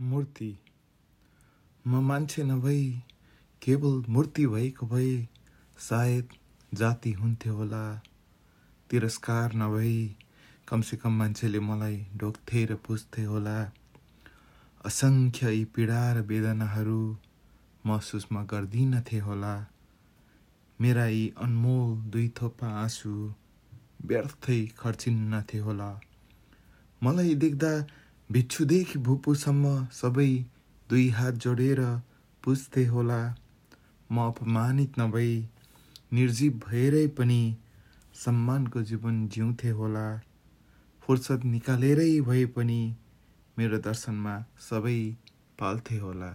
मूर्ति। म मान्छे नभई केवल मूर्ति भएको भए सायद जाति हुन्थ्यो होला। तिरस्कार नभई कमसेकम मान्छेले मलाई ढोक्थे र पुज्थे होला। असङ्ख्य यी पीडा र वेदनाहरू महसुस म गर्दिनथे होला। मेरा यी अनमोल दुई थोपा आँसु व्यर्थै खर्चिन्नथे होला। मलाई देख्दा भिक्षुदेखि भुपुसम्म सबै दुई हात जोडेर पुज्थे होला। म अपमानित नभई निर्जीव भएरै पनि सम्मानको जीवन जिउँथे होला। फुर्सद निकालेरै भए पनि मेरो दर्शनमा सबै पाल्थे होला।